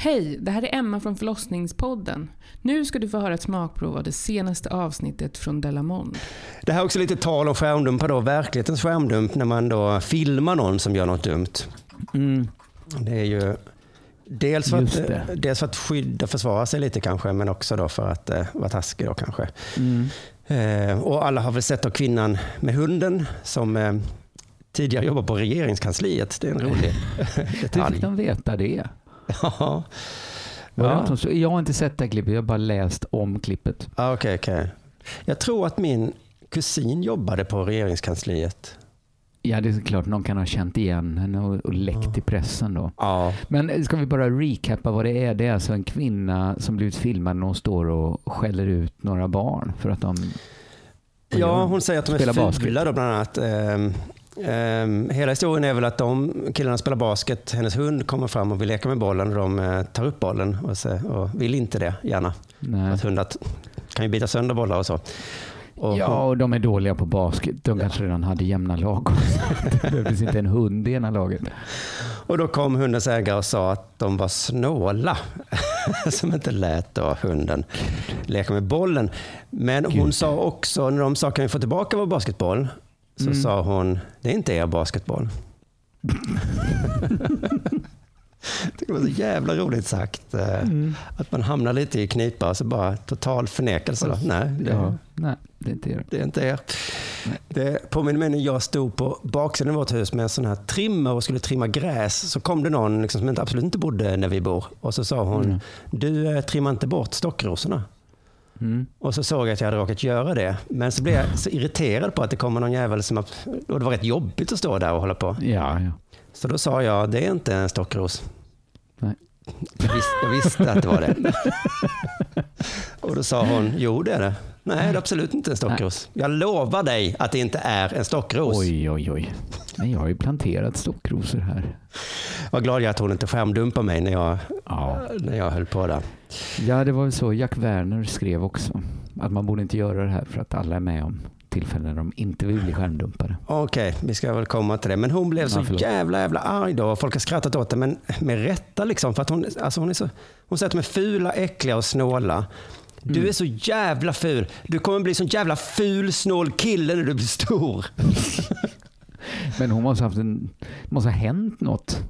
Hej, det här är Emma från förlossningspodden. Nu ska du få höra ett smakprov av det senaste avsnittet från Delamond. Det här är också lite tal om skärmdumpar då, verklighetens skärmdump när man då filmar någon som gör något dumt. Det är ju dels för, Just att, det. dels för att skydda, försvara sig lite kanske, men också då för att eh, vara taskig då kanske. Eh, och alla har väl sett då kvinnan med hunden som eh, tidigare jobbade på regeringskansliet. Det är en rolig Hur fick detalj. de veta det? Ja, Ja. Jag har inte sett det här klippet, jag har bara läst om klippet. Ah, okej, okej. Jag tror att min kusin jobbade på regeringskansliet. Ja, det är klart någon kan ha känt igen henne och, och läckt i pressen då. Ja, Men ska vi bara recappa vad det är? Det är alltså en kvinna som blivit filmad när hon står och skäller ut några barn för att de... Ja, hon säger att de är fula då bland annat. Ehm, hela historien är väl att de killarna spelar basket, hennes hund kommer fram och vill leka med bollen och de eh, tar upp bollen och, så, och vill inte det gärna. Nej. Att hundar kan ju bita sönder bollar och så. Och Ja, och de är dåliga på basket. De kanske redan hade jämna lag. det behövdes inte en hund i ena laget. Och då kom hundens ägare och sa att de var snåla som inte lät då hunden leka med bollen. Men hon Gud. sa också, när de sa kan vi få tillbaka vår basketboll? Så Mm. sa hon, det är inte er basketboll. Det var så jävla roligt sagt. eh, Mm. Att man hamnar lite i knipa och så bara total förnekelse. Då. Nej, det, Ja, nej, det är inte er. det är inte er. Det påminner mig när jag stod på baksidan av vårt hus med en sån här trimmer och skulle trimma gräs. Så kom det någon liksom som inte, absolut inte bodde där vi bor. Och så sa hon, Mm. du eh, trimmar inte bort stockrosorna. Mm. Och så såg jag att jag hade råkat göra det. Men så blev jag så irriterad på att det kommer någon jävel som... har- Och det var rätt jobbigt att stå där och hålla på. Ja, ja. Så då sa jag, det är inte en stockros. Nej. Jag visste, jag visste att det var det. och då sa hon, jo det är det. Nej, det är absolut inte en stockros. Jag lovar dig att det inte är en stockros. Oj, oj, oj. Men jag har ju planterat stockrosor här. Vad glad jag är att hon inte skärmdumpade mig när jag, Ja. när jag höll på där. Ja, det var väl så Jack Werner skrev också. Att man borde inte göra det här för att alla är med om tillfällen när de inte vill bli skärmdumpade. Okej, vi ska väl komma till det. Men hon blev Ja, så förlåt. jävla, jävla arg då. Folk har skrattat åt det, men med rätta liksom. För att hon, alltså hon, är så, hon säger att de är fula, äckliga och snåla. Du Mm. är så jävla ful. Du kommer bli så jävla ful, snål kille när du blir stor. Men hon måste ha haft en, måste ha hänt något.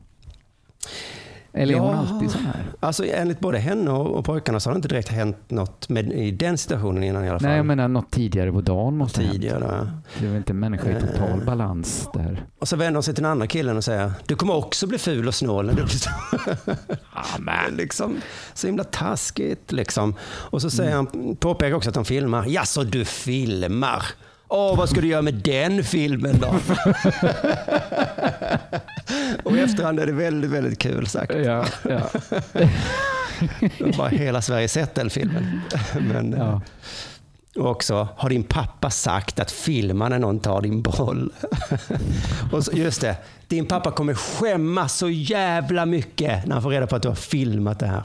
Eller är hon Ja. alltid så här? Alltså enligt både henne och, och pojkarna så har det inte direkt hänt något med, i den situationen innan i alla fall. Nej, jag menar något tidigare på dagen måste ha hänt. Tidigare. då. Det är väl inte en människa i total Eh. balans där. Och så vänder hon sig till den andra killen och säger, du kommer också bli ful och snål när du blir stor. Liksom så himla taskigt liksom. Och så säger han, påpekar också att de filmar. Ja, så du filmar? Åh, vad ska du göra med den filmen då? och i efterhand är det väldigt, väldigt kul sagt. Ja, ja, bara hela Sverige sett den filmen. Men, ja. Och också, har din pappa sagt att filma när någon tar din boll? och så, just det, din pappa kommer skämmas så jävla mycket när han får reda på att du har filmat det här.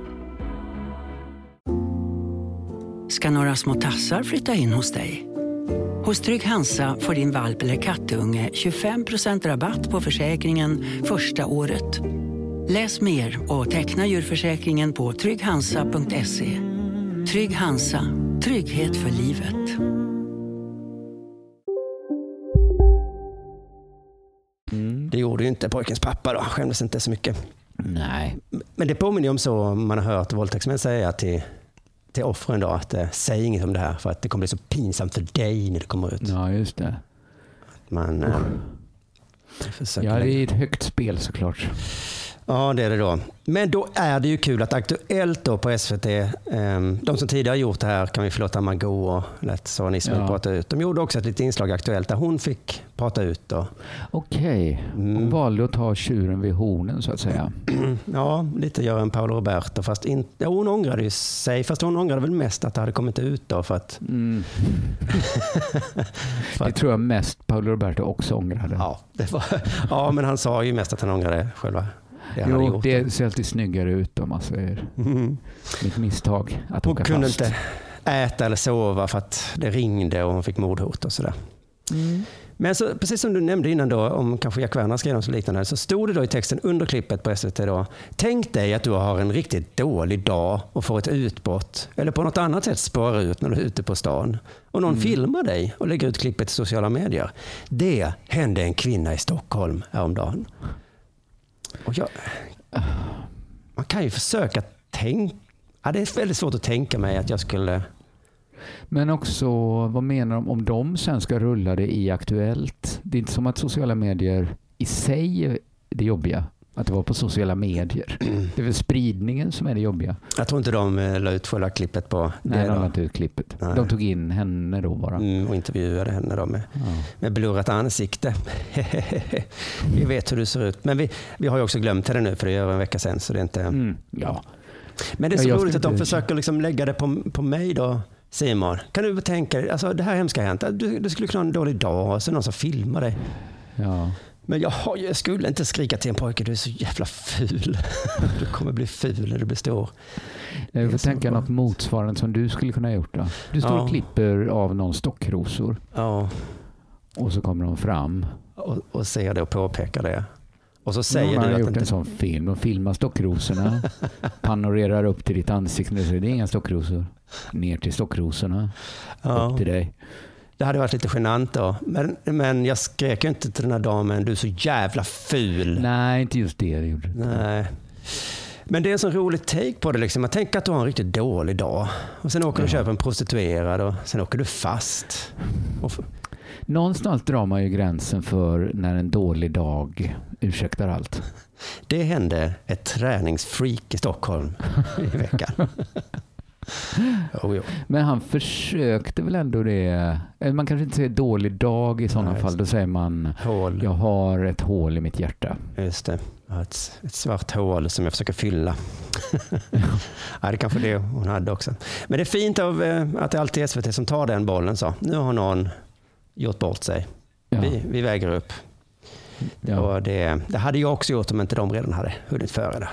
Ska några små tassar flytta in hos dig? Hos Trygg Hansa får din valp eller kattunge 25% rabatt på försäkringen första året. Läs mer och teckna djurförsäkringen på trygghansa.se. Trygg Hansa, trygghet för livet. Det gjorde ju inte pojkens pappa då. Han skämdes inte så mycket. Nej. Men det påminner ju om så man har hört våldtäktsmän säga till, till offren då att eh, säg inget om det här för att det kommer bli så pinsamt för dig när det kommer ut. Ja, just det. Man försöker Ja, det är ett högt spel såklart. Ja, det är det då. Men då är det ju kul att Aktuellt då på SVT, ehm, de som tidigare gjort det här, kan vi förlåta Margot och lät Sara Ismail Ja. prata ut. De gjorde också ett litet inslag Aktuellt där hon fick prata ut. Då. Okej, hon Mm. valde att ta tjuren vid hornen så att säga. Ja, lite gör en Paolo Roberto. Fast in, ja, hon ångrade ju sig, fast hon ångrade väl mest att det hade kommit ut då. För att, Mm. Det tror jag mest Paolo Roberto också ångrade. ja, det var, ja, men han sa ju mest att han ångrade själva det Jo, gjort. det ser alltid snyggare ut om man säger Mm. mitt misstag att Hon åka kunde fast. inte äta eller sova för att det ringde och hon fick mordhot och sådär. Mm. Men så, precis som du nämnde innan då, om kanske Jack Werner skrev något så liknande, så stod det då i texten under klippet på SVT då, tänk dig att du har en riktigt dålig dag och får ett utbrott, eller på något annat sätt spårar ut när du är ute på stan, och någon filmar dig och lägger ut klippet i sociala medier. Det hände en kvinna i Stockholm häromdagen. Och jag, man kan ju försöka tänka, ja, det är väldigt svårt att tänka mig att jag skulle Men också, vad menar de om de sen ska rulla det i Aktuellt? Det är inte som att sociala medier i sig är det jobbiga. Att det var på sociala medier. Det är väl spridningen som är det jobbiga. Jag tror inte de eh, la ut själva klippet på Nej, de la inte ut klippet. Nej. De tog in henne då bara. Mm, och intervjuade henne då med, Ja. med blurrat ansikte. vi vet hur du ser ut. Men vi, vi har ju också glömt henne nu för det är över en vecka sedan. Så det är inte... Mm, ja. Men det är Ja, så jag roligt att de försöker liksom lägga det på, på mig då. Simon, kan du tänka dig, alltså det här hemska har hänt. Du, du skulle kunna ha en dålig dag och så är någon som filmar dig. ja. Men jag, jag skulle inte skrika till en pojke, du är så jävla ful. Du kommer bli ful när du blir stor. Jag får tänka något motsvarande som du skulle kunna ha gjort. Då. Du står Ja. och klipper av någon stockrosor Ja, och så kommer de fram. och, och ser det och påpekar det. Och så säger Någon du har gjort inte... en sån film. De filmar stockrosorna, panorerar upp till ditt ansikte och säger det är inga stockrosor. Ner till stockrosorna, Ja. upp till dig. Det hade varit lite genant då. Men, men jag skrek ju inte till den här damen, du är så jävla ful. Nej, inte just det. det gjorde. Nej. Men det är en sån rolig take på det. Liksom. Tänker att du har en riktigt dålig dag. Och sen åker du och köper en prostituerad och sen åker du fast. Någonstans drar man ju gränsen för när en dålig dag ursäktar allt. det hände ett träningsfreak i Stockholm i veckan. oh, jo. Men han försökte väl ändå det. Eller Man kanske inte säger dålig dag i sådana Nej, fall. Då säger man Hål. jag har ett hål i mitt hjärta. Just det. Ett, ett svart hål som jag försöker fylla. ja, det kanske det hon hade också. Men det är fint av, eh, att det alltid är SVT som tar den bollen. Så. Nu har någon gjort bort sig. Ja. Vi, vi väger upp. Ja. Och det, det hade jag också gjort om inte de redan hade hunnit före det.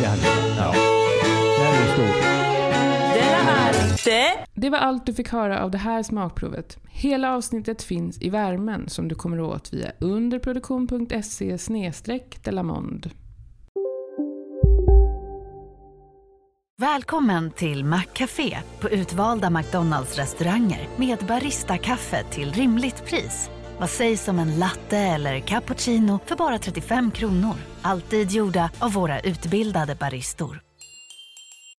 Det hade- ja. Där är det Det var allt du fick höra av det här smakprovet. Hela avsnittet finns i värmen som du kommer åt via underproduktion.se delamond. Välkommen till Maccafé på utvalda McDonalds restauranger med Baristakaffe till rimligt pris. Vad sägs om en latte eller cappuccino för bara 35 kronor? Alltid gjorda av våra utbildade baristor.